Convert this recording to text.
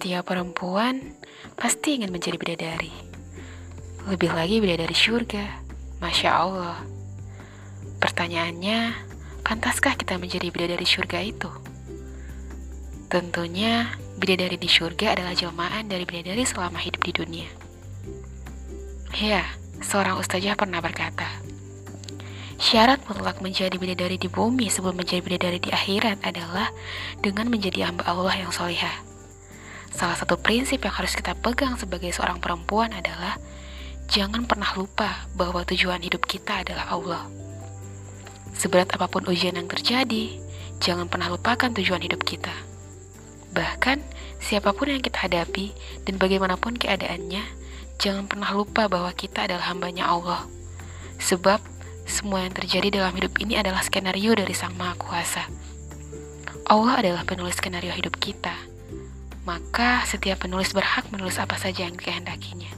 Setiap perempuan pasti ingin menjadi bidadari. Lebih lagi bidadari surga. Masya Allah. Pertanyaannya, pantaskah kita menjadi bidadari surga itu? Tentunya, bidadari di surga adalah jelmaan dari bidadari selama hidup di dunia. Ya, seorang ustazah pernah berkata, Syarat mutlak menjadi bidadari di bumi sebelum menjadi bidadari di akhirat adalah dengan menjadi hamba Allah yang solihah. Salah satu prinsip yang harus kita pegang sebagai seorang perempuan adalah jangan pernah lupa bahwa tujuan hidup kita adalah Allah. Seberat apa pun ujian yang terjadi, jangan pernah lupakan tujuan hidup kita. Bahkan, siapa pun yang kita hadapi dan bagaimanapun keadaannya, jangan pernah lupa bahwa kita adalah hambanya Allah. Sebab, semua yang terjadi dalam hidup ini adalah skenario dari Sang Maha Kuasa. Allah adalah penulis skenario hidup kita. Maka setiap penulis berhak menulis apa saja yang dikehendakinya.